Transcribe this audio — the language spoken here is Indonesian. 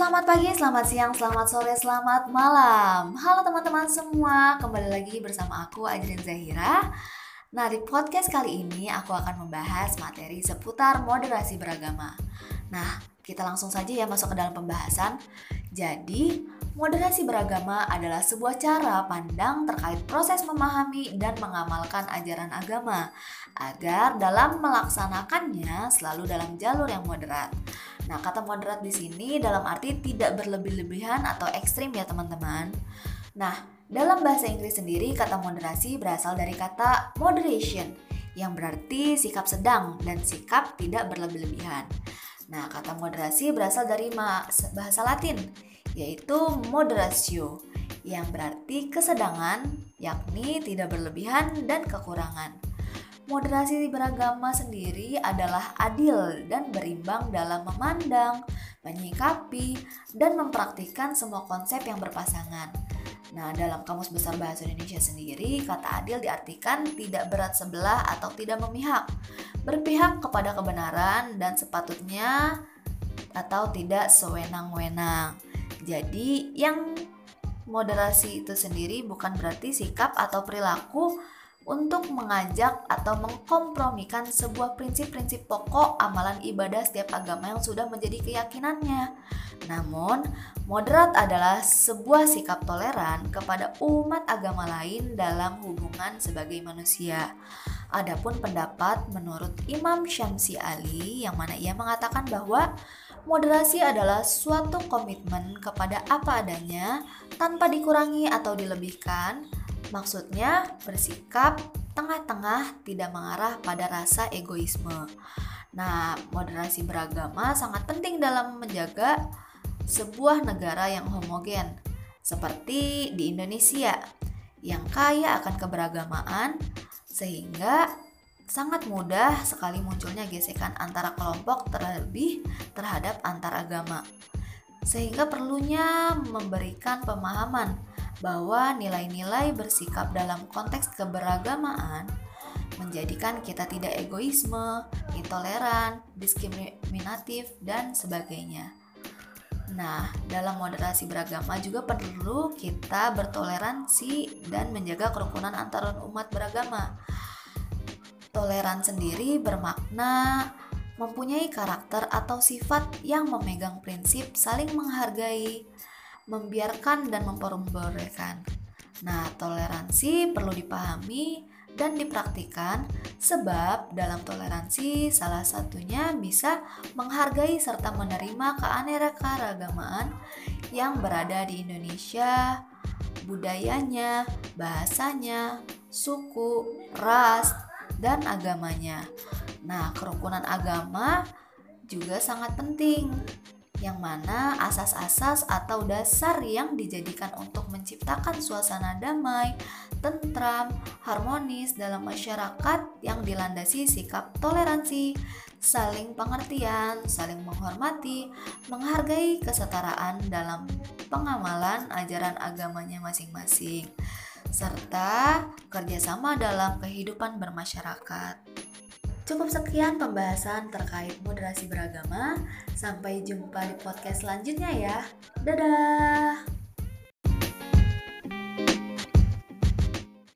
Selamat pagi, selamat siang, selamat sore, selamat malam. Halo teman-teman semua, kembali lagi bersama aku Ajrin Zahira. Nah, di podcast kali ini aku akan membahas materi seputar moderasi beragama. Nah, kita langsung saja ya masuk ke dalam pembahasan. Jadi, moderasi beragama adalah sebuah cara pandang terkait proses memahami dan mengamalkan ajaran agama agar dalam melaksanakannya selalu dalam jalur yang moderat. Nah, kata moderat di sini dalam arti tidak berlebih-lebihan atau ekstrim ya teman-teman. Nah, dalam bahasa Inggris sendiri kata moderasi berasal dari kata moderation yang berarti sikap sedang dan sikap tidak berlebih-lebihan. Nah, kata moderasi berasal dari bahasa Latin yaitu moderatio yang berarti kesedangan yakni tidak berlebihan dan kekurangan. Moderasi beragama sendiri adalah adil dan berimbang dalam memandang, menyikapi, dan mempraktikkan semua konsep yang berpasangan. Nah, dalam Kamus Besar Bahasa Indonesia sendiri, kata adil diartikan tidak berat sebelah atau tidak memihak, berpihak kepada kebenaran dan sepatutnya atau tidak sewenang-wenang. Jadi, yang moderasi itu sendiri bukan berarti sikap atau perilaku untuk mengajak atau mengkompromikan sebuah prinsip-prinsip pokok amalan ibadah setiap agama yang sudah menjadi keyakinannya. Namun, moderat adalah sebuah sikap toleran kepada umat agama lain dalam hubungan sebagai manusia. Adapun pendapat menurut Imam Syamsi Ali yang mana ia mengatakan bahwa moderasi adalah suatu komitmen kepada apa adanya tanpa dikurangi atau dilebihkan Maksudnya bersikap tengah-tengah tidak mengarah pada rasa egoisme. Nah, moderasi beragama sangat penting dalam menjaga sebuah negara yang homogen seperti di Indonesia yang kaya akan keberagamaan sehingga sangat mudah sekali munculnya gesekan antara kelompok terlebih terhadap antar agama. Sehingga perlunya memberikan pemahaman bahwa nilai-nilai bersikap dalam konteks keberagamaan menjadikan kita tidak egoisme, intoleran, diskriminatif, dan sebagainya. Nah, dalam moderasi beragama juga perlu kita bertoleransi dan menjaga kerukunan antar umat beragama. Toleran sendiri bermakna mempunyai karakter atau sifat yang memegang prinsip saling menghargai, membiarkan dan memperbolehkan. Nah, toleransi perlu dipahami dan dipraktikkan sebab dalam toleransi salah satunya bisa menghargai serta menerima keanekaragaman yang berada di Indonesia, budayanya, bahasanya, suku, ras, dan agamanya. Nah, kerukunan agama juga sangat penting yang mana asas-asas atau dasar yang dijadikan untuk menciptakan suasana damai, tentram, harmonis dalam masyarakat yang dilandasi sikap toleransi, saling pengertian, saling menghormati, menghargai kesetaraan dalam pengamalan ajaran agamanya masing-masing, serta kerjasama dalam kehidupan bermasyarakat. Cukup sekian pembahasan terkait moderasi beragama. Sampai jumpa di podcast selanjutnya ya. Dadah.